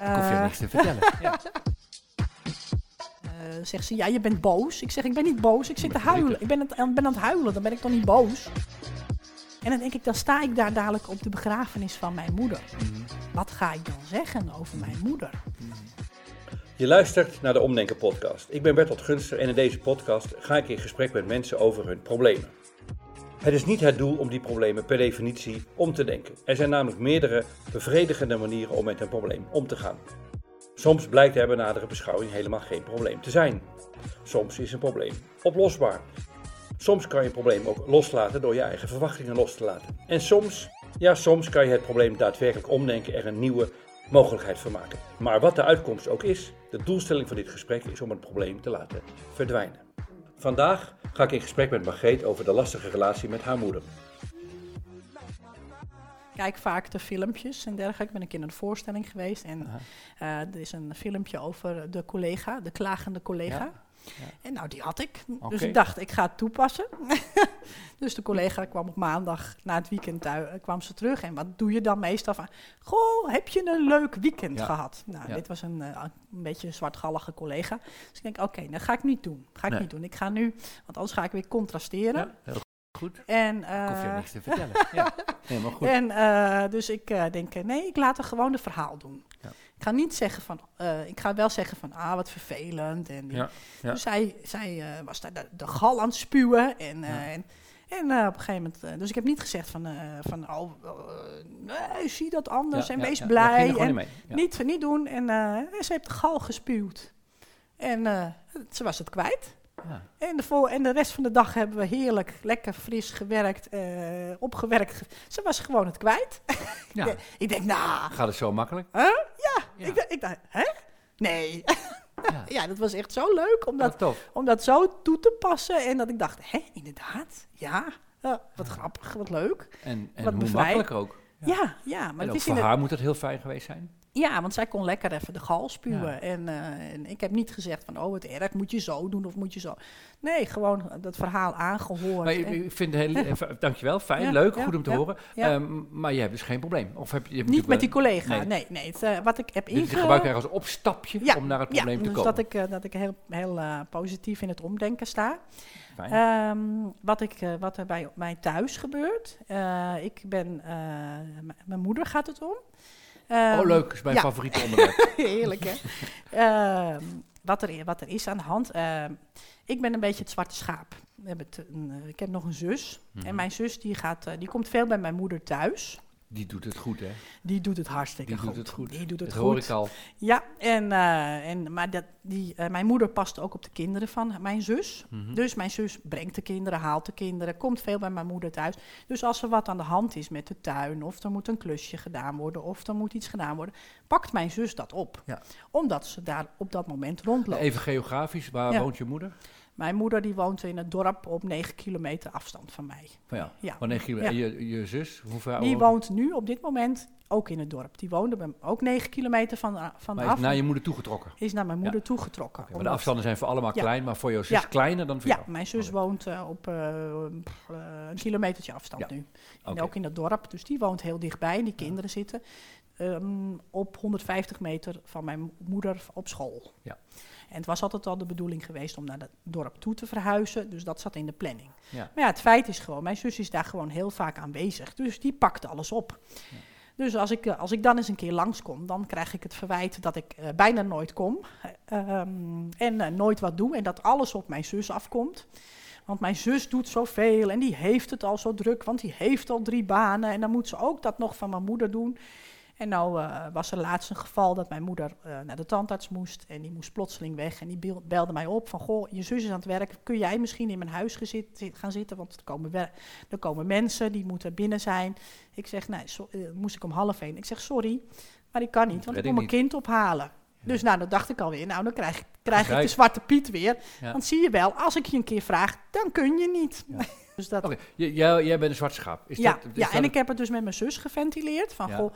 Ik hoef je niks te vertellen. ja. eh, zegt ze, ja, je bent boos. Ik zeg, ik ben niet boos, ik zit te huilen. Ik ben, het, ben aan het huilen, dan ben ik toch niet boos? En dan denk ik, dan sta ik daar dadelijk op de begrafenis van mijn moeder. Mhm. Wat ga ik dan zeggen over mijn moeder? Je luistert naar de Omdenken podcast. Ik ben Bertolt Gunster en in deze podcast ga ik in gesprek met mensen over hun problemen. Het is niet het doel om die problemen per definitie om te denken. Er zijn namelijk meerdere bevredigende manieren om met een probleem om te gaan. Soms blijkt er bij nadere beschouwing helemaal geen probleem te zijn. Soms is een probleem oplosbaar. Soms kan je een probleem ook loslaten door je eigen verwachtingen los te laten. En soms, ja soms kan je het probleem daadwerkelijk omdenken en er een nieuwe mogelijkheid van maken. Maar wat de uitkomst ook is, de doelstelling van dit gesprek is om het probleem te laten verdwijnen. Vandaag ga ik in gesprek met Margreet over de lastige relatie met haar moeder. kijk vaak de filmpjes en dergelijke. Ik ben een keer naar de voorstelling geweest. En eh, er is een filmpje over de collega, de klagende collega. Ja. En nou, die had ik. Dus ik dacht, ik ga het toepassen. dus de collega kwam op maandag na het weekend thuis, kwam ze terug. En wat doe je dan meestal van? Goh, heb je een leuk weekend Ja. gehad? Nou, Ja. dit was een, eh, een beetje een zwartgallige collega. Dus ik denk, oké, dat ga ik niet doen. Ga ik Nee. niet doen. Ik ga nu, want anders ga ik weer contrasteren. Ja, heel goed. En, Ik hoef je eh, niks te vertellen. ja. Helemaal goed. en eh, dus ik eh, denk, eh, nee, ik laat er gewoon een verhaal doen. Ik ga niet zeggen van, eh, ik ga wel zeggen van, ah, wat vervelend. En die- Ja, ja. Dus zij, zij eh, was daar de, de gal aan het spuwen. En, eh, Ja. en, en eh, op een gegeven moment, eh, dus ik heb niet gezegd van, eh, van oh, eh, nee, zie dat anders en wees blij. En. Ja. niet, niet doen. En, eh, ze heeft de gal gespuwd. En eh, ze was het kwijt. Ja. En de, vol en de rest van de dag hebben we heerlijk, lekker fris gewerkt, eh, opgewerkt. Ze was gewoon het kwijt. Ja. Ik denk, nou, Gaat het zo makkelijk? huh? ja. Ja. Ik, ik dacht, hè? Nee. Ja. ja, dat was echt zo leuk om dat om dat zo toe te passen. En dat ik dacht, hè, inderdaad, ja, wat grappig, wat leuk. En, en Wat hoe bevrijd. makkelijker ook. Ja, ja, maar en het is voor haar moet het heel fijn geweest zijn. Ja, want zij kon lekker even de gal spuwen. Ja. En, eh, en ik heb niet gezegd van, oh, het erg, moet je zo doen of moet je zo. Nee, gewoon dat verhaal aangehoord. Maar ik- En ik vind het heel, even- dankjewel, fijn, Ja, leuk, ja, goed om te ja, horen. ja. Ehm, maar je hebt dus geen probleem. Of heb je, niet met die collega, nee. nee. nee, het, eh, wat ik heb gebruik je als opstapje Ja, om naar het ja, probleem te dus komen. dat ik, eh, dat ik heel, heel positief in het omdenken sta. Fijn. Ehm, wat, ik, wat er bij mij thuis gebeurt. ik ben, mijn moeder gaat het om. Ehm, oh, leuk, is mijn ja. favoriete onderwerp. Heerlijk, hè? Ehm, wat, er, wat er is aan de hand. ehm, ik ben een beetje het zwarte schaap. We hebben het, een, eh, ik heb nog een zus. Mhm. En mijn zus die gaat, eh, die komt veel bij mijn moeder thuis. Die doet het goed, hè? Die doet het hartstikke Die goed. doet het goed. Die doet het Dat goed. hoor ik al. Ja, en, eh, en, maar dat, die, eh, mijn moeder past ook op de kinderen van mijn zus. Mhm. Dus mijn zus brengt de kinderen, haalt de kinderen, komt veel bij mijn moeder thuis. Dus als er wat aan de hand is met de tuin, of er moet een klusje gedaan worden, of er moet iets gedaan worden, pakt mijn zus dat op. Ja. Omdat ze daar op dat moment rondloopt. Even geografisch, waar Ja. woont je moeder? Mijn moeder die woont in het dorp op 9 kilometer afstand van mij. Van ja. Ja. Ja. en je, je zus? Hoeveel Die woont nu op dit moment ook in het dorp. Die woonde bij, ook 9 kilometer van, van Maar af. is naar je moeder toegetrokken? is naar mijn moeder toegetrokken. Maar de afstanden zijn voor allemaal Ja. klein, maar voor jouw zus Ja. kleiner dan voor Ja, jou? mijn zus woont eh, op eh, eh, een kilometertje afstand Ja. nu. En ook in het dorp, dus die woont heel dichtbij. En die kinderen zitten ehm, op 150 meter van mijn moeder op school. Ja. En het was altijd al de bedoeling geweest om naar het dorp toe te verhuizen. Dus dat zat in de planning. Ja. Maar ja, het feit is gewoon, mijn zus is daar gewoon heel vaak aanwezig. Dus die pakt alles op. Dus als ik, eh, als ik dan eens een keer langskom, dan krijg ik het verwijt dat ik eh, bijna nooit kom. eh, ehm, en eh, nooit wat doe. En dat alles op mijn zus afkomt. Want mijn zus doet zoveel en die heeft het al zo druk, want die heeft al drie banen. En dan moet ze ook dat nog van mijn moeder doen. En nou eh, was er laatst een geval dat mijn moeder eh, naar de tandarts moest. En die moest plotseling weg. En die bel- belde mij op van, goh, je zus is aan het werk. Kun jij misschien in mijn huis gaan zitten? Want er komen, er komen mensen, die moeten binnen zijn. Ik zeg, nee, so- eh, moest ik om half één. Ik zeg, sorry, maar ik kan niet, want ik moet mijn kind ophalen. Dus nou, dan dacht ik alweer, nou, dan krijg, ik- krijg ik de zwarte piet weer. Ja. Want zie je wel, als ik je een keer vraag, dan kun je niet. Ja. Dus dat, Oké, j- jij, jij bent een zwart schaap. Is ja, dat, is ja, dat en ik heb het dus met mijn zus geventileerd. Van, goh,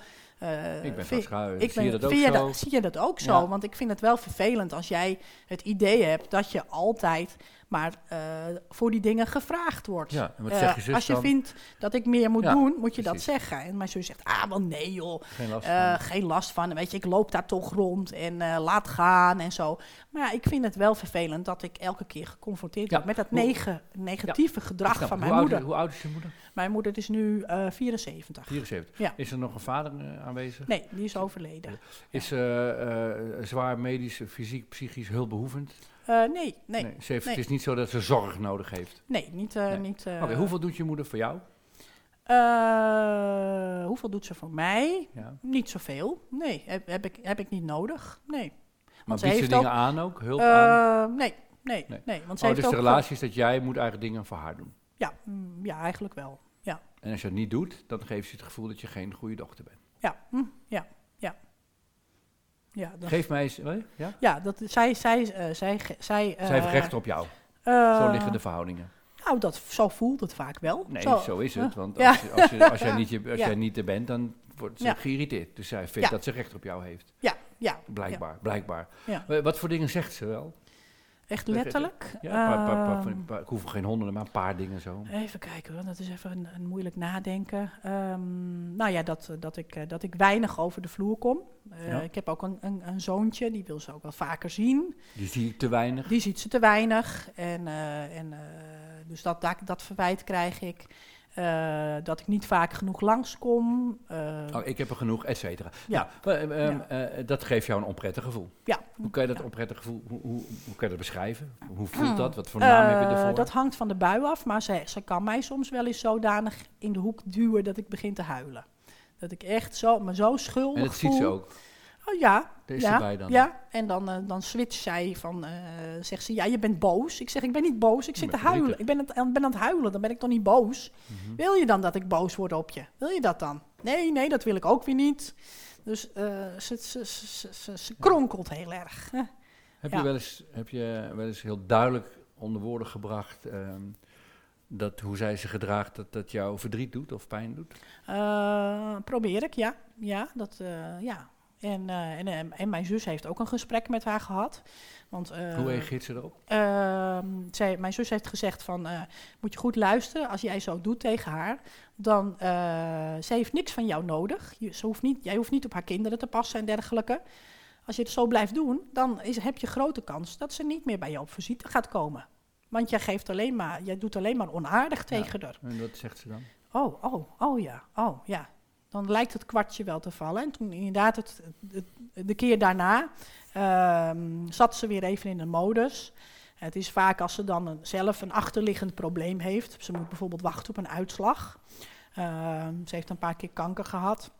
ik ben vind- zwart ik Zie je dat ook je zo? dat- zie je dat ook zo? Ja. Want ik vind het wel vervelend als jij het idee hebt dat je altijd maar eh, voor die dingen gevraagd wordt. Ja, en wat Eh, zeg je zus als je dan? vindt dat ik meer moet Ja, doen, moet je dat zeggen. En mijn zus zegt, ah, wel nee joh, Geen last eh, van. geen last van. Weet je, ik loop daar toch rond en eh, laat gaan en zo. Maar ja, ik vind het wel vervelend dat ik elke keer geconfronteerd word met dat hoe- nege, negatieve gedrag Snap van mijn hoe moeder. Oud, hoe oud is je moeder? Mijn moeder is nu eh 74. 74. Ja. Is er nog een vader eh, aanwezig? Nee, die is overleden. Is ze eh, zwaar medisch, fysiek, psychisch hulpbehoevend? Eh, nee, nee, nee, Ze heeft, nee. Het is niet zo dat ze zorg nodig heeft. niet. eh, Nee. niet eh, Oké, hoeveel doet je moeder voor jou? eh, hoeveel doet ze voor mij? Ja. Niet zoveel. Nee, heb, heb, ik, heb ik niet nodig. Nee. Maar ze biedt ze dingen ook- aan ook? Hulp aan? Nee, nee, Nee. nee. Want ze Oh, heeft dus de relatie is dat jij moet eigenlijk dingen voor haar doen. Ja, mm, ja, eigenlijk wel. Ja, En als je het niet doet, dan geeft ze het gevoel dat je geen goede dochter bent. ja, hm, ja, ja. Dat, Geef mij eens... wat? Ja? ja dat, zij, zij, eh, zij, zij, eh, Zij heeft recht op jou. eh, Zo liggen de verhoudingen. Nou, dat, zo voelt het vaak wel. Nee, Zo, zo, is het. eh, Want als, je, als, je, als, jij, niet, als jij niet er bent, dan wordt ze geïrriteerd. Dus zij vindt dat ze recht op jou heeft. Ja, ja. Blijkbaar, blijkbaar. Eh, Wat voor dingen zegt ze wel? Echt letterlijk. Ja, een paar, paar, paar, van Ehm, paar- ik hoef geen honderden, maar een paar dingen zo. Even kijken hoor, dat is even een, een moeilijk nadenken. Ehm, nou ja, dat, eh, dat, ik, eh, dat ik weinig over de vloer kom. Eh, Ja. Ik heb ook een, een, een zoontje, die wil ze ook wel vaker zien. Die zie ik te weinig. Die ziet ze te weinig. En, en, dus dat, dat, dat verwijt krijg ik. Eh, dat ik niet vaak genoeg langskom. Eh, Oh, ik heb er genoeg, et cetera. Ja. Nou, eh, Ja. dat geeft jou een onprettig gevoel. ja. Hoe kan je dat Ja. onprettig gevoel, hoe, hoe, hoe kan je dat beschrijven? Hoe voelt dat? Wat voor naam heb je ervoor? Dat hangt van de bui af, maar ze, ze kan mij soms wel eens zodanig in de hoek duwen dat ik begin te huilen. Dat ik echt zo, me zo schuldig en dat ziet ze voel. ook. Oh, ja, ja, dan. ja. En dan, eh, dan switcht zij van, eh, zegt ze, ja, je bent boos. Ik zeg, ik ben niet boos, ik zit te huilen. Ik ben, het, ben aan het huilen, dan ben ik toch niet boos. Mhm. Wil je dan dat ik boos word op je? Wil je dat dan? Nee, nee, dat wil ik ook weer niet. Dus eh, ze, ze, ze, ze, ze- ze kronkelt heel erg. Heb, Ja. je wel eens, heb je wel eens heel duidelijk onder woorden gebracht ehm, dat hoe zij zich gedraagt, dat dat jou verdriet doet of pijn doet? Probeer ik, ja. Ja, dat, ja. En, eh, en, en, en mijn zus heeft ook een gesprek met haar gehad. Want, eh, hoe reageert ze erop? ehm, zij, mijn zus heeft gezegd van, eh, moet je goed luisteren. Als jij zo doet tegen haar, dan, eh zij heeft niks van jou nodig. Je, ze hoeft niet, jij hoeft niet op haar kinderen te passen en dergelijke. Als je het zo blijft doen, dan is, heb je grote kans dat ze niet meer bij jou op visite gaat komen. Want jij, geeft alleen maar, jij doet alleen maar onaardig tegen haar. En wat zegt ze dan? Oh, oh, oh ja, oh ja. Dan lijkt het kwartje wel te vallen. En toen inderdaad, het, de keer daarna ehm, zat ze weer even in de modus. Het is vaak als ze dan zelf een achterliggend probleem heeft. Ze moet bijvoorbeeld wachten op een uitslag. Ehm, ze heeft een paar keer kanker gehad.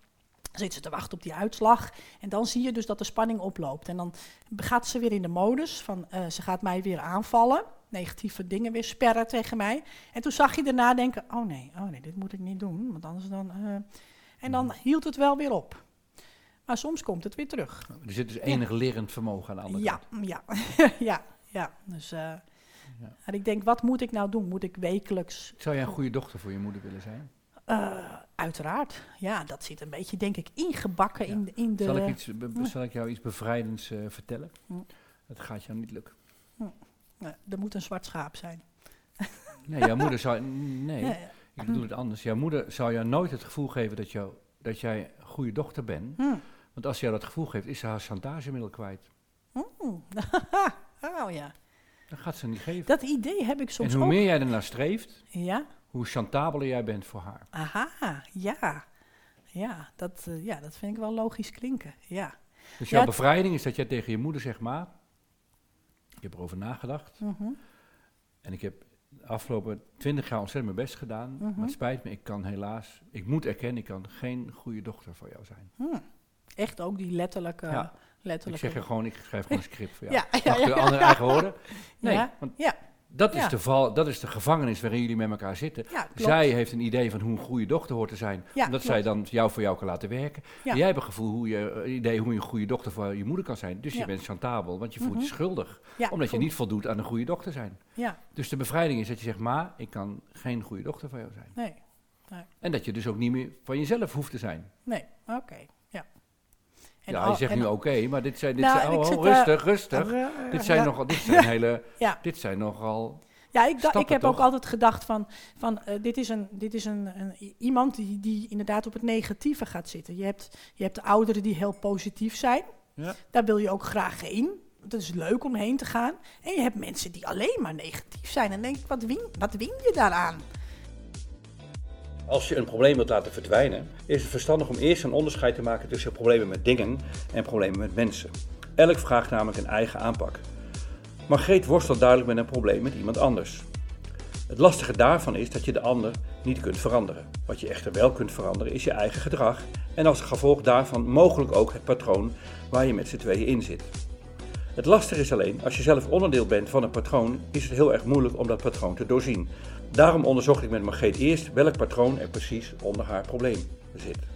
Dan zit ze te wachten op die uitslag. En dan zie je dus dat de spanning oploopt. En dan gaat ze weer in de modus van eh, ze gaat mij weer aanvallen. Negatieve dingen weer sperren tegen mij. En toen zag je daarna denken, oh nee, oh nee, dit moet ik niet doen. Want anders dan... eh, En dan hield het wel weer op. Maar soms komt het weer terug. Er zit dus enig lerend vermogen aan de andere Ja, kant. ja, ja, ja. Dus eh, en ik denk, wat moet ik nou doen? Moet ik wekelijks... Zou jij een goede dochter voor je moeder willen zijn? Eh, uiteraard. Ja, dat zit een beetje, denk ik, ingebakken Ja. in, in de... Zal, ik iets, be- zal ik jou iets bevrijdends eh, vertellen? Hm. Het gaat jou niet lukken. Eh, er moet een zwart schaap zijn. Nee, jouw moeder zou... Nee, Ja, ik bedoel het anders. Jouw moeder zou jou nooit het gevoel geven dat, jou, dat jij een goede dochter bent. hm. Want als ze jou dat gevoel geeft, is ze haar chantagemiddel kwijt. Mm. oh ja. Dat gaat ze niet geven. Dat idee heb ik soms en hoe ook. meer jij ernaar streeft, Ja? hoe chantabeler jij bent voor haar. Aha, ja. Ja dat, eh, ja, dat vind ik wel logisch klinken. Ja. Dus jouw bevrijding is dat jij tegen je moeder zegt, ma, ik heb erover nagedacht. Mhm. En ik heb de afgelopen twintig jaar ontzettend mijn best gedaan. Mhm. Maar het spijt me, ik kan helaas, ik moet erkennen, ik kan geen goede dochter voor jou zijn. Hm. Echt ook die letterlijke... Ja. Ik letterlijke zeg je gewoon, ik schrijf gewoon een script voor jou. Ja, ja, Achter ja. andere eigen woorden. Nee, Ja, want ja. Dat is, de val, dat is de gevangenis waarin jullie met elkaar zitten. Ja. Zij heeft een idee van hoe een goede dochter hoort te zijn. Ja, omdat klopt. zij dan jou voor jou kan laten werken. Jij hebt een gevoel hoe je, een idee hoe je een goede dochter voor je moeder kan zijn. Dus je bent chantabel, want je voelt je Mhm. schuldig. Ja, omdat je niet voldoet aan een goede dochter zijn. Ja, Dus de bevrijding is dat je zegt, ma, ik kan geen goede dochter voor jou zijn. nee, En dat je dus ook niet meer van jezelf hoeft te zijn. nee, oké. En ja, je zegt en- nu oké, maar dit zijn, dit Nou, zijn oh, oh, eh, rustig, rustig. Eh, dit zijn nogal, dit zijn hele, Ja. dit zijn nogal, Ja, ik, da- ik stappen, heb ook altijd gedacht van, van eh, dit is, een, dit is een, een, iemand die, die inderdaad op het negatieve gaat zitten. Je hebt, je hebt de ouderen die heel positief zijn. Ja. Daar wil je ook graag heen. Het is leuk om heen te gaan. En je hebt mensen die alleen maar negatief zijn. En dan denk ik, wat win, wat win je daaraan? Als je een probleem wilt laten verdwijnen, is het verstandig om eerst een onderscheid te maken tussen problemen met dingen en problemen met mensen. Elk vraagt namelijk een eigen aanpak. Margreet worstelt duidelijk met een probleem met iemand anders. Het lastige daarvan is dat je de ander niet kunt veranderen. Wat je echter wel kunt veranderen is je eigen gedrag en als gevolg daarvan mogelijk ook het patroon waar je met z'n tweeën in zit. Het lastige is alleen, als je zelf onderdeel bent van een patroon, is het heel erg moeilijk om dat patroon te doorzien. Daarom onderzocht ik met Margreet eerst welk patroon er precies onder haar probleem zit.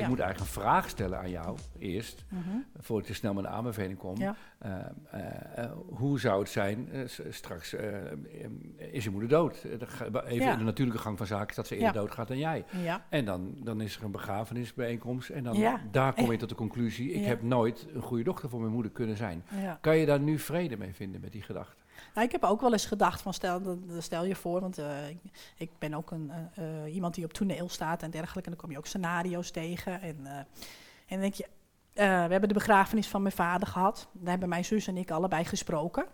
Maar Ja. ik moet eigenlijk een vraag stellen aan jou eerst, voordat ik te snel met een aanbeveling kom. Ja. Eh, eh, eh, hoe zou het zijn, straks is je moeder dood? Even Ja. in de natuurlijke gang van zaken is dat ze eerder Ja. doodgaat dan jij. Ja, En dan, dan is er een begrafenisbijeenkomst en dan, daar kom je tot de conclusie, ik heb nooit een goede dochter voor mijn moeder kunnen zijn. Kan je daar nu vrede mee vinden met die gedachte? Nou, ik heb ook wel eens gedacht van stel, stel je voor, want eh, ik, ik ben ook een, eh, eh, iemand die op toneel staat en dergelijke. En dan kom je ook scenario's tegen. En, en dan denk je, we hebben de begrafenis van mijn vader gehad. Daar hebben mijn zus en ik allebei gesproken.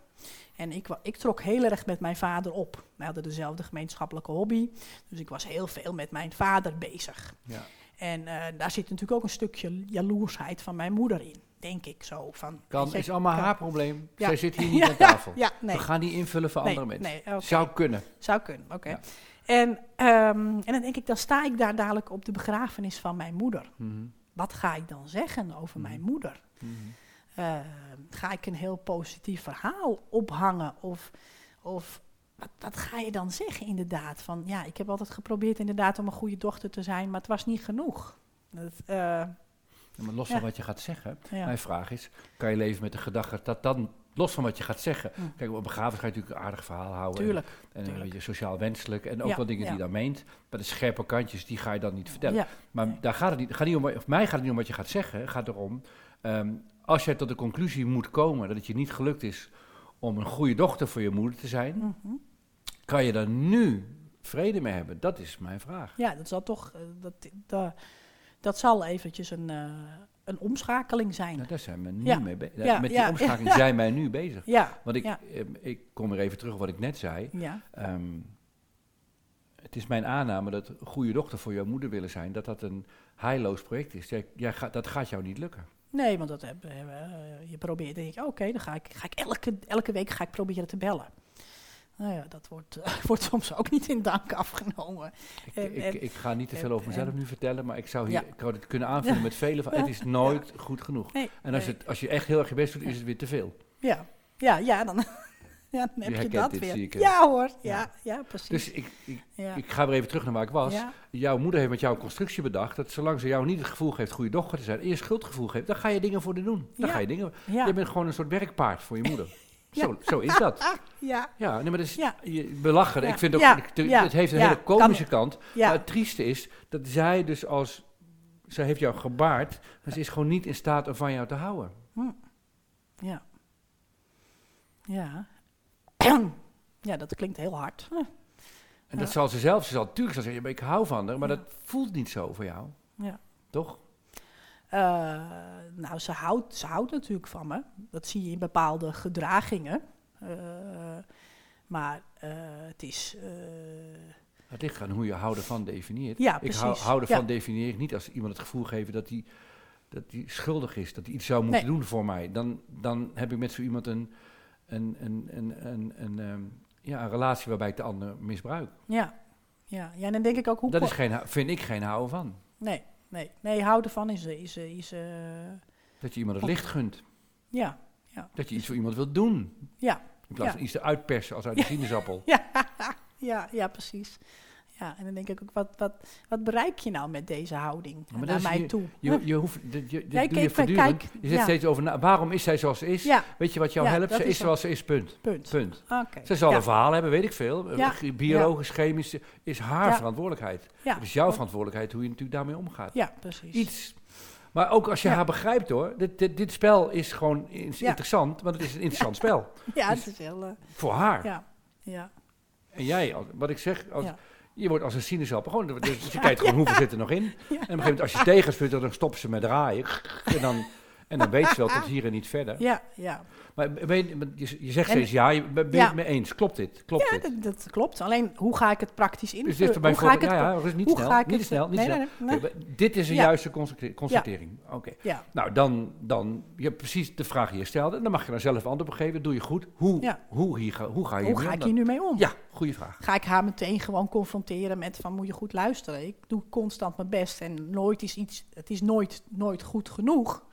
En ik, ik trok heel erg met mijn vader op. We hadden dezelfde gemeenschappelijke hobby. Dus ik was heel veel met mijn vader bezig. Ja. En daar zit natuurlijk ook een stukje jaloersheid van mijn moeder in, denk ik zo. Van, Kan, je, is allemaal kan- haar probleem. Ja. Zij zit hier niet Ja, aan tafel. Ja, nee. We gaan die invullen voor Nee, andere mensen. Zou kunnen. Zou kunnen, oké. En, ehm, en dan denk ik, dan sta ik daar dadelijk op de begrafenis van mijn moeder. Mhm. Wat ga ik dan zeggen over mijn moeder? Mhm. Eh, ga ik een heel positief verhaal ophangen? Of, of wat, wat ga je dan zeggen inderdaad? Van ja, ik heb altijd geprobeerd inderdaad om een goede dochter te zijn, maar het was niet genoeg. Dat, eh, maar los van wat je gaat zeggen, mijn vraag is, kan je leven met de gedachte dat dan, los van wat je gaat zeggen, Mm. kijk, op een begrafenis ga je natuurlijk een aardig verhaal houden. Tuurlijk. En, en een tuurlijk. beetje sociaal wenselijk en ook Ja, wel dingen ja. die je dan meent. Maar de scherpe kantjes, die ga je dan niet vertellen. Ja, Maar nee. daar gaat het niet, gaat niet om, of mij gaat het niet om wat je gaat zeggen. Het gaat erom, ehm, als jij tot de conclusie moet komen dat het je niet gelukt is om een goede dochter voor je moeder te zijn, Mhm. kan je daar nu vrede mee hebben? Dat is mijn vraag. Ja, dat zal toch, eh, dat, dat, dat zal eventjes een, eh, een omschakeling zijn. Nou, daar zijn we nu Ja. mee bezig. Ja, Met die omschakeling zijn wij nu bezig. Ja, Want ik, ehm, ik kom er even terug op wat ik net zei. ja, Ehm, het is mijn aanname dat goede dochter voor jouw moeder willen zijn, dat dat een heilloos project is. Jij, jij gaat, dat gaat jou niet lukken. Nee, want dat heb, heb, eh, je probeert, denk ik, oké, dan ga ik, ga ik elke, elke week ga ik proberen te bellen. Nou ja, dat wordt, eh, wordt soms ook niet in dank afgenomen. Ik, En- ik, en- ik ga niet te veel over mezelf nu vertellen, maar ik zou, hier, Ja. ik zou dit kunnen aanvullen met vele van, het is nooit goed genoeg. Nee, En als, nee. het, als je echt heel erg je best doet, is het weer te veel. Ja, ja, ja, dan, ja, dan heb je dat dit, weer. ja hoor, ja, Ja. precies. Dus ik, ik, ga weer even terug naar waar ik was. Jouw moeder heeft met jou een constructie bedacht, dat zolang ze jou niet het gevoel geeft goede dochter te zijn, en je schuldgevoel geeft, dan ga je dingen voor haar doen. Dan ga je dingen... Je bent gewoon een soort werkpaard voor je moeder. Ja. Zo, zo is dat. Ah, ja, Ja, nee, maar dat is Ja. Ja. Ik vind ook, ik- het- heeft een hele komische Kan- kant. ja. Maar het trieste is dat zij dus als, zij heeft jou gebaard, maar ze is gewoon niet in staat om van jou te houden. ja. Ja. ja, dat klinkt heel hard. Huh. En dat zal ze zelf, ze zal natuurlijk zeggen, "Ja, maar ik hou van haar, maar dat voelt niet zo voor jou. Ja. Toch? Eh, nou, ze houdt, ze houdt natuurlijk van me. Dat zie je in bepaalde gedragingen. Eh, maar eh, het is. Het ligt aan hoe je houden van definieert. Ja, ik hou, houden Ja. van definieer ik niet als iemand het gevoel geeft dat hij dat die schuldig is, dat hij iets zou moeten Nee. doen voor mij. Dan, dan heb ik met zo iemand een, een, een, een, een, een, ehm, ja, een relatie waarbij ik de ander misbruik. ja. Ja. ja, en dan denk ik ook hoe. Dat is geen, vind ik geen houden van. Nee, nee, nee, houden van is. is, is eh, Dat je iemand het licht gunt. ja, Dat je iets voor iemand wilt doen. ja, In plaats Ja. van iets eruit persen als uit een sinaasappel. Ja, ja, ja, precies. Ja, en dan denk ik ook, wat, wat, wat bereik je nou met deze houding naar mij je- toe? Je, je hoeft, je, Ja, doe je ik- voortdurend. kijk, je zit ja. steeds over, na, waarom is zij zoals ze is? Weet je wat jou helpt? Ze is is zo. zoals ze is, punt. punt. Ze zal een verhaal hebben, weet ik veel. Ja. Biologisch, chemisch, is haar verantwoordelijkheid. Het is jouw verantwoordelijkheid hoe je natuurlijk daarmee omgaat. Ja, precies. Iets. Maar ook als je haar begrijpt hoor. Dit, dit, dit spel is gewoon is interessant, want het is een interessant spel. Ja, Dus- het is heel... eh, Voor haar. ja, ja, En jij, wat ik zeg, als. Je wordt als een sinaasappel. Gewoon, dus je kijkt gewoon hoeveel zit er nog in. En op een gegeven moment als je tegenspunt, dan stoppen ze met draaien. En dan, en dan weet ze wel tot hier en niet verder. Ja, ja. Maar ben je, je, zegt En- steeds ja, je, ben je Ja. het mee eens? Klopt dit? Klopt ja dit? dat, dat klopt. Alleen, hoe ga ik het praktisch Dus invullen? dit voor mij hoe ga ik het... ja, ja, rustig, niet hoe snel, ga ik niet het- snel, niet nee, snel. nee, dit is een juiste constatering. Oké. Ja, Nou, dan, dan, je hebt precies de vraag die je stelde. Dan mag je dan zelf antwoord op geven. Doe je goed. Hoe, hoe, hier, hoe ga je hoe ga ik hier nu mee om? Ja, goede vraag. Ga ik haar meteen gewoon confronteren met van moet je goed luisteren. Ik doe constant mijn best en nooit is iets, het is nooit, nooit goed genoeg.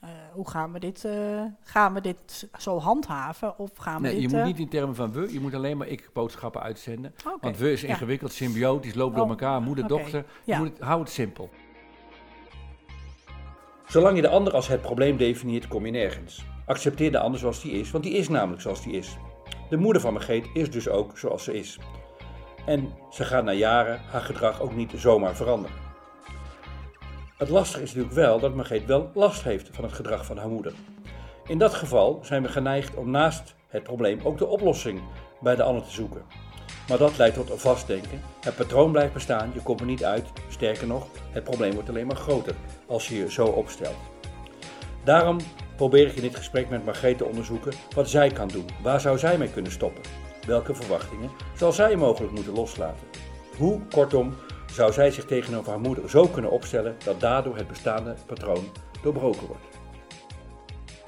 Eh, hoe gaan we, dit, eh, gaan we dit zo handhaven? Of gaan we Nee, dit... je moet eh, niet in termen van we, je moet alleen maar ik boodschappen uitzenden. Want we is Ja. ingewikkeld, symbiotisch, loopt door Oh, elkaar, moeder, dochter. Je Ja. moet het, hou het simpel. Zolang je de ander als het probleem definieert, kom je nergens. Accepteer de ander zoals die is, want die is namelijk zoals die is. De moeder van Margreet is dus ook zoals ze is. En ze gaat na jaren haar gedrag ook niet zomaar veranderen. Het lastige is natuurlijk wel dat Margreet wel last heeft van het gedrag van haar moeder. In dat geval zijn we geneigd om naast het probleem ook de oplossing bij de ander te zoeken. Maar dat leidt tot een vastdenken. Het patroon blijft bestaan, je komt er niet uit. Sterker nog, het probleem wordt alleen maar groter als je je zo opstelt. Daarom probeer ik in dit gesprek met Margreet te onderzoeken wat zij kan doen. Waar zou zij mee kunnen stoppen? Welke verwachtingen zal zij mogelijk moeten loslaten? Hoe, kortom, zou zij zich tegenover haar moeder zo kunnen opstellen dat daardoor het bestaande patroon doorbroken wordt?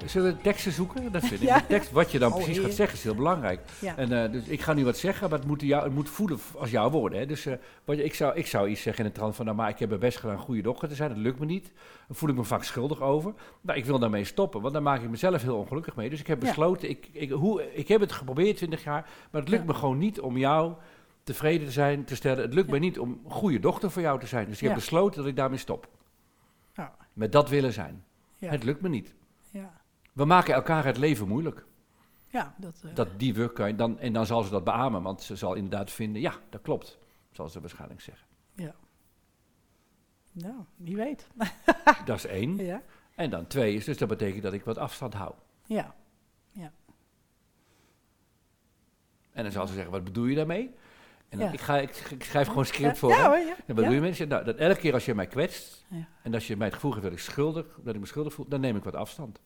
Zullen we teksten zoeken? Dat vind ik. Ja. De tekst, wat je dan Oh, precies heer. gaat zeggen is heel belangrijk. Ja. En, eh, dus ik ga nu wat zeggen, maar het moet, jou, het moet voelen als jouw woorden. Hè. Dus eh, wat, ik, zou, ik zou iets zeggen in de trant van, nou maar ik heb mijn best gedaan een goede dochter te zijn, dat lukt me niet. Dan voel ik me vaak schuldig over. Maar ik wil daarmee stoppen, want daar maak ik mezelf heel ongelukkig mee. Dus ik heb Ja. besloten, ik, ik, hoe, ik heb het geprobeerd 20 jaar, maar het lukt Ja. me gewoon niet om jou tevreden te zijn, te stellen. Het lukt Ja. me niet om een goede dochter voor jou te zijn. Dus ik heb Ja. besloten dat ik daarmee stop. Ja. Met dat willen zijn. Ja. Het lukt me niet. Ja, We maken elkaar het leven moeilijk. ja dat, eh, Dat die we kan dan, en dan zal ze dat beamen, want ze zal inderdaad vinden, ja, dat klopt. Zal ze waarschijnlijk zeggen. nou, wie weet. Dat is één. ja, En dan twee is, dus dat betekent dat ik wat afstand hou. ja, En dan zal ze zeggen, wat bedoel je daarmee? En dan, Ja. ik, ga, ik, ik schrijf gewoon een script voor. ja, hè. hoor, ja. En wat doe je mensen? Nou, dat elke keer als je mij kwetst, en als je mij het gevoel geeft dat ik schuldig, dat ik me schuldig voel, dan neem ik wat afstand.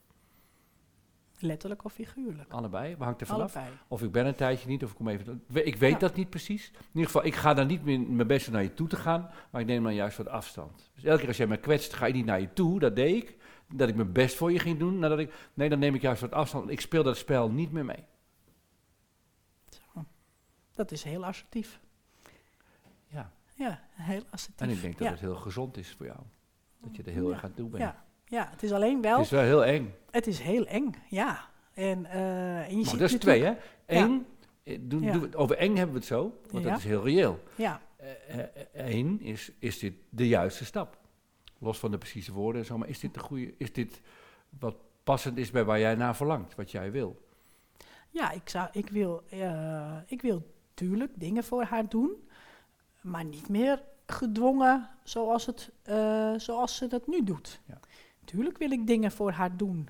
Letterlijk of figuurlijk. Allebei, maar hangt er vanaf. Of ik ben een tijdje niet, of ik kom even. Ik weet dat niet precies. In ieder geval, ik ga dan niet meer mijn best naar je toe te gaan, maar ik neem dan juist wat afstand. Dus elke keer als jij mij kwetst, ga ik niet naar je toe. Dat deed ik. Dat ik mijn best voor je ging doen. Nadat ik, nee, dan neem ik juist wat afstand. Ik speel dat spel niet meer mee. Dat is heel assertief. Ja. Ja, heel assertief. En ik denk dat ja. het heel gezond is voor jou. Dat je er heel Ja. erg aan toe bent. Ja. ja, het is alleen wel, Het is wel heel eng. het is heel eng, ja. En, eh, en je Maar ziet dat is twee, hè? Eén, eh, doen, Ja. doen we over eng hebben we het zo, want dat is heel reëel. Ja, Eén, is, is dit de juiste stap? Los van de precieze woorden en zo, maar is dit de goede, is dit wat passend is bij waar jij naar verlangt, wat jij wil? ja ik, zou, ik, wil, eh, ik wil tuurlijk dingen voor haar doen, maar niet meer gedwongen zoals, het, eh, zoals ze dat nu doet. Ja. Tuurlijk wil ik dingen voor haar doen.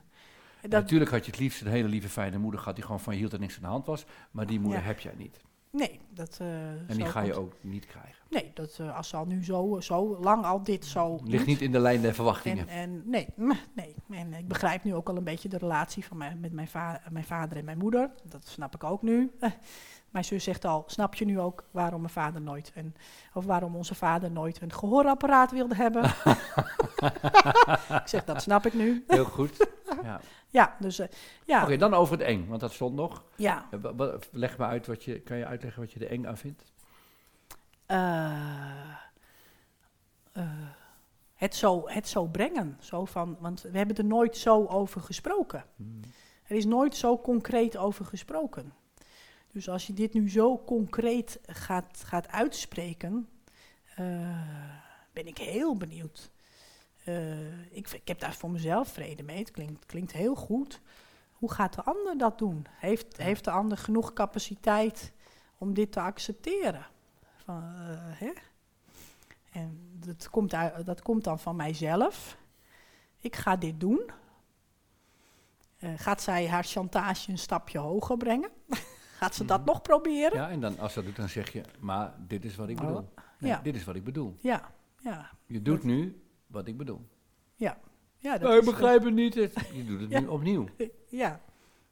Dat, Natuurlijk had je het liefst een hele lieve, fijne moeder gehad die gewoon van je hield en niks aan de hand was, maar die moeder Ja. heb jij niet. nee, dat, eh, En die ga je ook niet krijgen. Nee, dat, eh, als ze al nu zo, zo lang al dit zo Ligt doet. niet in de lijn der verwachtingen. En, en nee, nee. En ik begrijp nu ook al een beetje de relatie van mij, met mijn, va- mijn vader en mijn moeder. Dat snap ik ook nu. Mijn zus zegt al, snap je nu ook waarom mijn vader nooit een, of waarom onze vader nooit een gehoorapparaat wilde hebben? ik zeg, dat snap ik nu. Heel goed. Ja. Ja, dus eh, ja, Oké, dan over het eng, want dat stond nog. ja. Eh, Leg me uit wat je, kan je uitleggen wat je er eng aan vindt? eh, het, zo, het zo brengen. Zo van, want we hebben er nooit zo over gesproken. Hmm. Er is nooit zo concreet over gesproken. Dus als je dit nu zo concreet gaat, gaat uitspreken, eh, ben ik heel benieuwd. Eh, ik, ik heb daar voor mezelf vrede mee. Het klinkt, klinkt heel goed. Hoe gaat de ander dat doen? Heeft, heeft de ander genoeg capaciteit om dit te accepteren? Van, eh, hè? En dat komt, uit, dat komt dan van mijzelf. Ik ga dit doen. Gaat zij haar chantage een stapje hoger brengen? gaat ze dat Mhm. nog proberen? Ja, en dan, als ze dat doet, dan zeg je, maar dit is wat ik bedoel. Nee, Ja. Dit is wat ik bedoel. Ja, ja, Je doet nu wat ik bedoel. ja. ja dat ik is- begrijp het niet. Het- Je doet het Ja. nu opnieuw. Ja,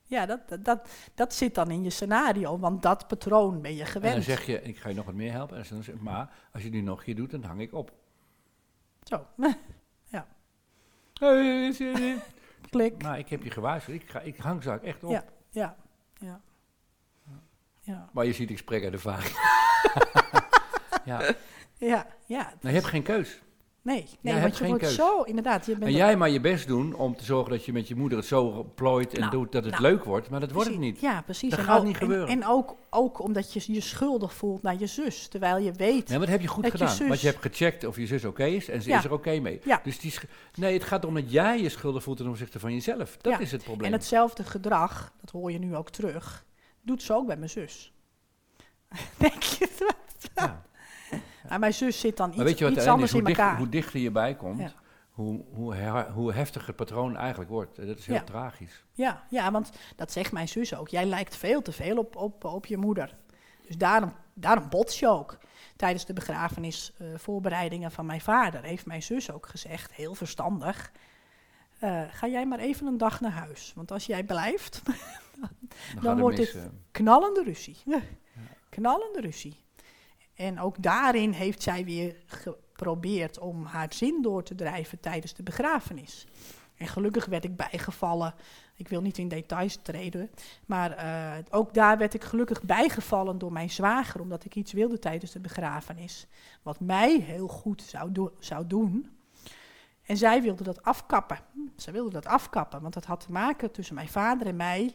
ja dat, dat, dat, dat zit dan in je scenario, want dat patroon ben je En gewend. dan zeg je, ik ga je nog wat meer helpen. En dan zeg, maar als je nu nog keer doet, dan hang ik op. Zo, niet? klik. Maar ik heb je gewaarschuwd. Ik, ga, ik hang zo echt op. Ja, ja, ja. Ja, Maar je ziet, ik spreek uit ervaring. ja. ja, ja. Nou, je hebt geen keus. Nee, nee hebt want je wordt keus. zo, inderdaad. Je bent En jij maar je best doen om te zorgen dat je met je moeder het zo plooit en Nou, doet dat het nou, leuk wordt. Maar dat wordt het niet. Ja, precies. Dat En gaat ook- niet gebeuren. En, en ook, ook omdat je je schuldig voelt naar je zus, terwijl je weet... Nee, maar dat heb je goed Dat je gedaan. zus- Want je hebt gecheckt of je zus oké is en ze Ja. is er oké mee. Ja. Dus die nee, het gaat om dat jij je schuldig voelt ten opzichte van jezelf. Dat Ja. is het probleem. En hetzelfde gedrag, dat hoor je nu ook terug, doet ze ook bij mijn zus. Denk je het? Ja. Maar mijn zus zit dan iets, Maar weet je wat iets er is? anders Hoe, dicht, dichter je bij komt, Ja. hoe, hoe, her- hoe heftig het patroon eigenlijk wordt. Dat is heel Ja. tragisch. Ja, ja, want dat zegt mijn zus ook. Jij lijkt veel te veel op, op, op je moeder. Dus daarom, daarom bots je ook. Tijdens de begrafenisvoorbereidingen van mijn vader heeft mijn zus ook gezegd, heel verstandig... eh, ga jij maar even een dag naar huis. Want als jij blijft, Dan, het wordt mis, dit- eh, knallende ruzie. Knallende ruzie. En ook daarin heeft zij weer geprobeerd om haar zin door te drijven tijdens de begrafenis. En gelukkig werd ik bijgevallen. Ik wil niet in details treden. Maar eh, ook daar werd ik gelukkig bijgevallen door mijn zwager. Omdat ik iets wilde tijdens de begrafenis. Wat mij heel goed zou, do- zou doen. En zij wilde dat afkappen. Zij wilde dat afkappen. Want dat had te maken tussen mijn vader en mij.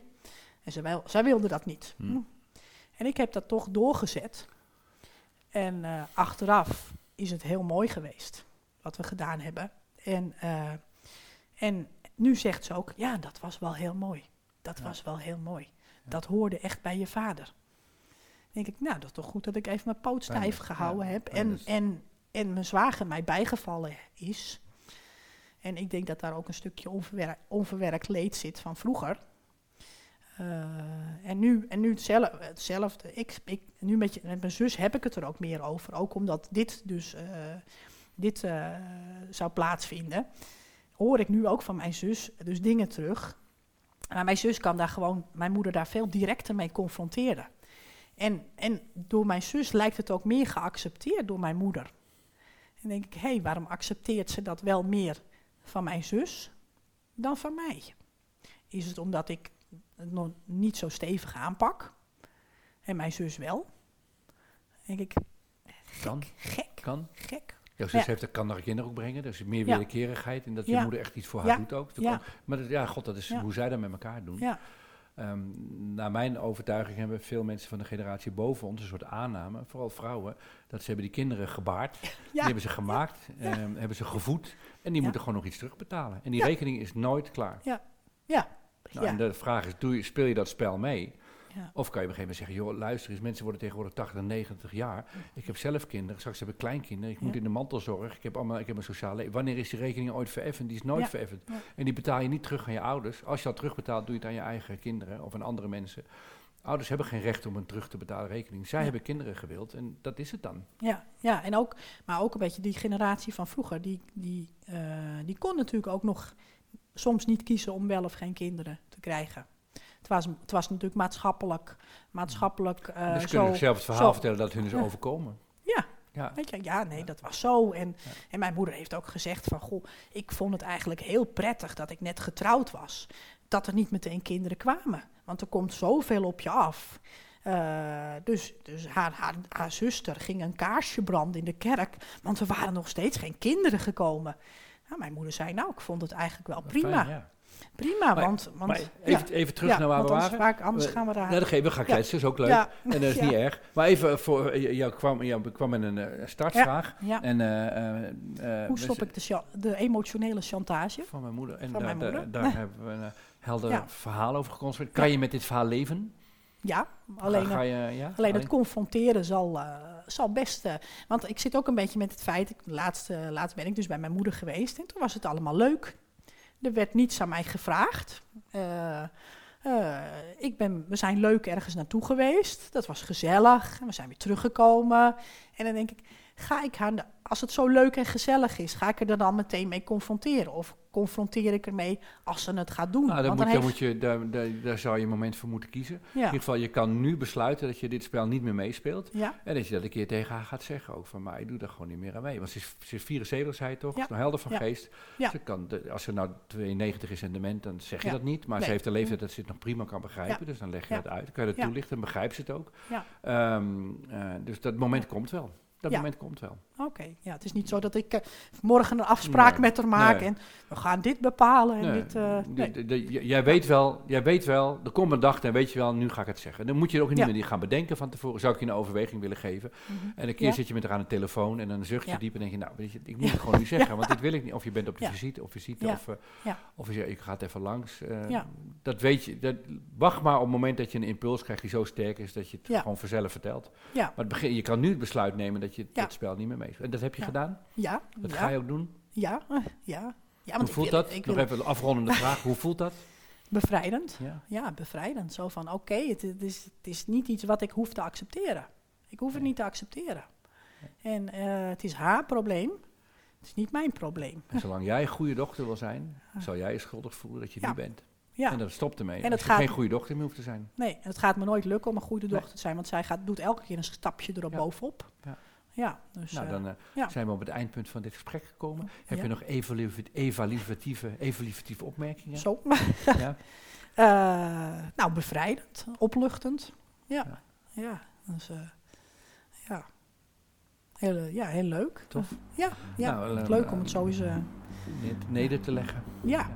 En zij, wilde dat niet. Hm. En ik heb dat toch doorgezet. En eh, achteraf is het heel mooi geweest wat we gedaan hebben. En, eh, en nu zegt ze ook, ja, dat was wel heel mooi. Dat Ja. was wel heel mooi. Dat hoorde echt bij je vader. Dan denk ik, nou, dat is toch goed dat ik even mijn poot stijf gehouden ja, heb. En, en, en mijn zwager mij bijgevallen is. En ik denk dat daar ook een stukje onverwer- onverwerkt leed zit van vroeger. Eh, en nu, en nu hetzelfde. hetzelfde. Ik, ik, nu met, met mijn zus heb ik het er ook meer over. Ook omdat dit dus eh, dit, eh, zou plaatsvinden. Hoor ik nu ook van mijn zus dus dingen terug. Maar mijn zus kan daar gewoon, mijn moeder daar veel directer mee confronteren. En, en door mijn zus lijkt het ook meer geaccepteerd door mijn moeder. En denk ik, hé, hey, waarom accepteert ze dat wel meer van mijn zus dan van mij? Is het omdat ik nog niet zo stevig aanpak? En mijn zus wel? Dan denk ik, Kan, gek, kan. gek. Jouw zus Ja. heeft de kan naar kinderen ook brengen. Dus meer Ja. wederkerigheid. En dat je Ja. moeder echt iets voor haar Ja. doet ook. Dat Ja. kan- Maar dat, ja, god, dat is Ja. hoe zij dat met elkaar doen. Ja, Ehm, naar mijn overtuiging hebben veel mensen van de generatie boven ons een soort aanname, vooral vrouwen, dat ze hebben die kinderen gebaard, die ja, hebben ze gemaakt, ehm, hebben ze gevoed en die Ja. moeten gewoon nog iets terugbetalen. En die Ja. rekening is nooit klaar. ja, Nou, ja. En de vraag is, doe je, speel je dat spel mee? ja. Of kan je op een gegeven moment zeggen, joh, luister eens, mensen worden tegenwoordig 80 en 90 jaar. Ik heb zelf kinderen, straks heb ik kleinkinderen. Ik moet in de mantelzorg, ik heb, allemaal, ik heb een sociale leven. Wanneer is die rekening ooit vereffend? Die is nooit Ja. vereffend. En die betaal je niet terug aan je ouders. Als je dat terugbetaalt, doe je het aan je eigen kinderen of aan andere mensen. Ouders hebben geen recht om een terug te betalen rekening. Zij hebben kinderen gewild en dat is het dan. Ja, ja en ook, maar ook een beetje die generatie van vroeger, die, die, eh, die kon natuurlijk ook nog soms niet kiezen om wel of geen kinderen te krijgen. Het was, het was natuurlijk maatschappelijk, maatschappelijk eh, dus ze zo. kunnen zichzelf het verhaal zo- vertellen dat hun is Ja. overkomen. Ja. Ja. Weet je, ja, nee, dat was zo. En, en mijn moeder heeft ook gezegd van, goh, ik vond het eigenlijk heel prettig dat ik net getrouwd was. Dat er niet meteen kinderen kwamen. Want er komt zoveel op je af. Eh, dus dus haar, haar, haar zuster ging een kaarsje branden in de kerk, want er waren nog steeds geen kinderen gekomen. Nou, mijn moeder zei, nou, ik vond het eigenlijk wel prima. Fijn, ja. Prima, Maar- want... want Maar even, ja. even terug Ja, naar waar we waren. vaak- anders We- gaan we daar... Ja, dat we gaan kletsen, is ook leuk. Ja. En dat is niet erg. Maar even voor, eh, jou kwam, jou kwam met een eh, startvraag. En, eh, Hoe stop ik de, de emotionele chantage? Van mijn moeder. En Van daar, mijn daar- moeder? daar hebben we een helder verhaal over geconstrueerd. Kan je met dit verhaal leven? Ja, alleen, Ga, ga je, ja? alleen het confronteren zal, zal best... eh, want ik zit ook een beetje met het feit... Eh, laatst ben ik dus bij mijn moeder geweest en toen was het allemaal leuk. Er werd niets aan mij gevraagd. Eh, ik ben, we zijn leuk ergens naartoe geweest. Dat was gezellig. We zijn weer teruggekomen. En dan denk ik, ga ik haar, als het zo leuk en gezellig is, ga ik er dan meteen mee confronteren? Of confronteer ik ermee als ze het gaat doen? Nou, moet, dan heeft- moet je, daar, daar, daar zou je een moment voor moeten kiezen. In ieder geval, je kan nu besluiten dat je dit spel niet meer meespeelt. ja, En dat je dat een keer tegen haar gaat zeggen ook van, maar ik doe daar gewoon niet meer aan mee. Want ze is, ze is 74, zei toch? Ja. Ze is nog helder van geest. Ja. Ze kan, de- als ze nou 92 is en dement, dan zeg je dat niet. Maar ze heeft een leeftijd dat ze het nog prima kan begrijpen. Ja. Dus dan leg je dat uit. Dan kan je dat Ja. toelichten en begrijpt ze het ook. ja. Eh, dus dat moment komt wel. Dat Ja. moment komt wel. Oké, ja, het is niet zo dat ik eh, morgen een afspraak Nee, met haar maak nee. en we gaan dit bepalen en Nee, dit... eh, de- nee. de- de- j- jij, weet wel, jij weet wel, er komt een dag en weet je wel, nu ga ik het zeggen. Dan moet je ook niet Ja. meer gaan bedenken van tevoren. Zou ik je een overweging willen geven? Mhm. En een keer Ja. zit je met haar aan de telefoon en dan zucht je diep en denk je, nou, weet je, ik moet het gewoon nu zeggen, want dit wil ik niet. Of je bent op de visite, of visite, of, Ja. of je zegt, ik ga het even langs. Dat weet je. Dat, wacht maar op het moment dat je een impuls krijgt die zo sterk is dat je het gewoon vanzelf vertelt. Ja, Maar het begin, je kan nu het besluit nemen dat je Ja. het spel niet meer meespeelt. En dat heb je Ja. gedaan. ja, Dat ga je ook doen. ja, eh, ja. ja Hoe want ik voelt wil- dat? Ik Nog wil even een afrondende vraag. Hoe voelt dat? bevrijdend. Ja. Ja, bevrijdend. Zo van, oké, het, het is, het is niet iets wat ik hoef te accepteren. Ik hoef het niet te accepteren. En eh, het is haar probleem. Het is niet mijn probleem. En zolang jij een goede dochter wil zijn, zal jij je schuldig voelen dat je Ja. niet bent. Ja, En dat stopt ermee. En het dat je gaat- geen goede dochter meer hoeft te zijn. nee, en het gaat me nooit lukken om een goede Nee. dochter te zijn, want zij gaat, doet elke keer een stapje erop Ja. bovenop. Ja. Ja, dus... nou, eh, dan eh, ja. zijn we op het eindpunt van dit gesprek gekomen. Heb Ja. je nog evaluatieve, evaluatieve, evaluatieve opmerkingen? Zo. Ja? Eh, nou, bevrijdend, opluchtend. Ja, Ja. ja. dus, eh, ja. Heel, ja, heel leuk. Tof. Ja, ja. Nou, leuk om het zo eens... Neder te leggen. ja.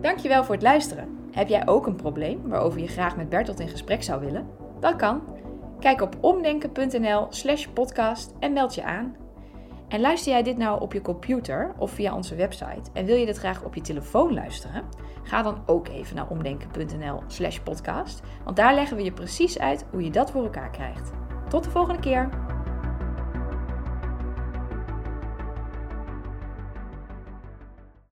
Dankjewel voor het luisteren. Heb jij ook een probleem waarover je graag met Bertolt in gesprek zou willen? Dat kan. Kijk op omdenken.nl slash podcast en meld je aan. En luister jij dit nou op je computer of via onze website en wil je dit graag op je telefoon luisteren? Ga dan ook even naar omdenken.nl slash podcast, want daar leggen we je precies uit hoe je dat voor elkaar krijgt. Tot de volgende keer!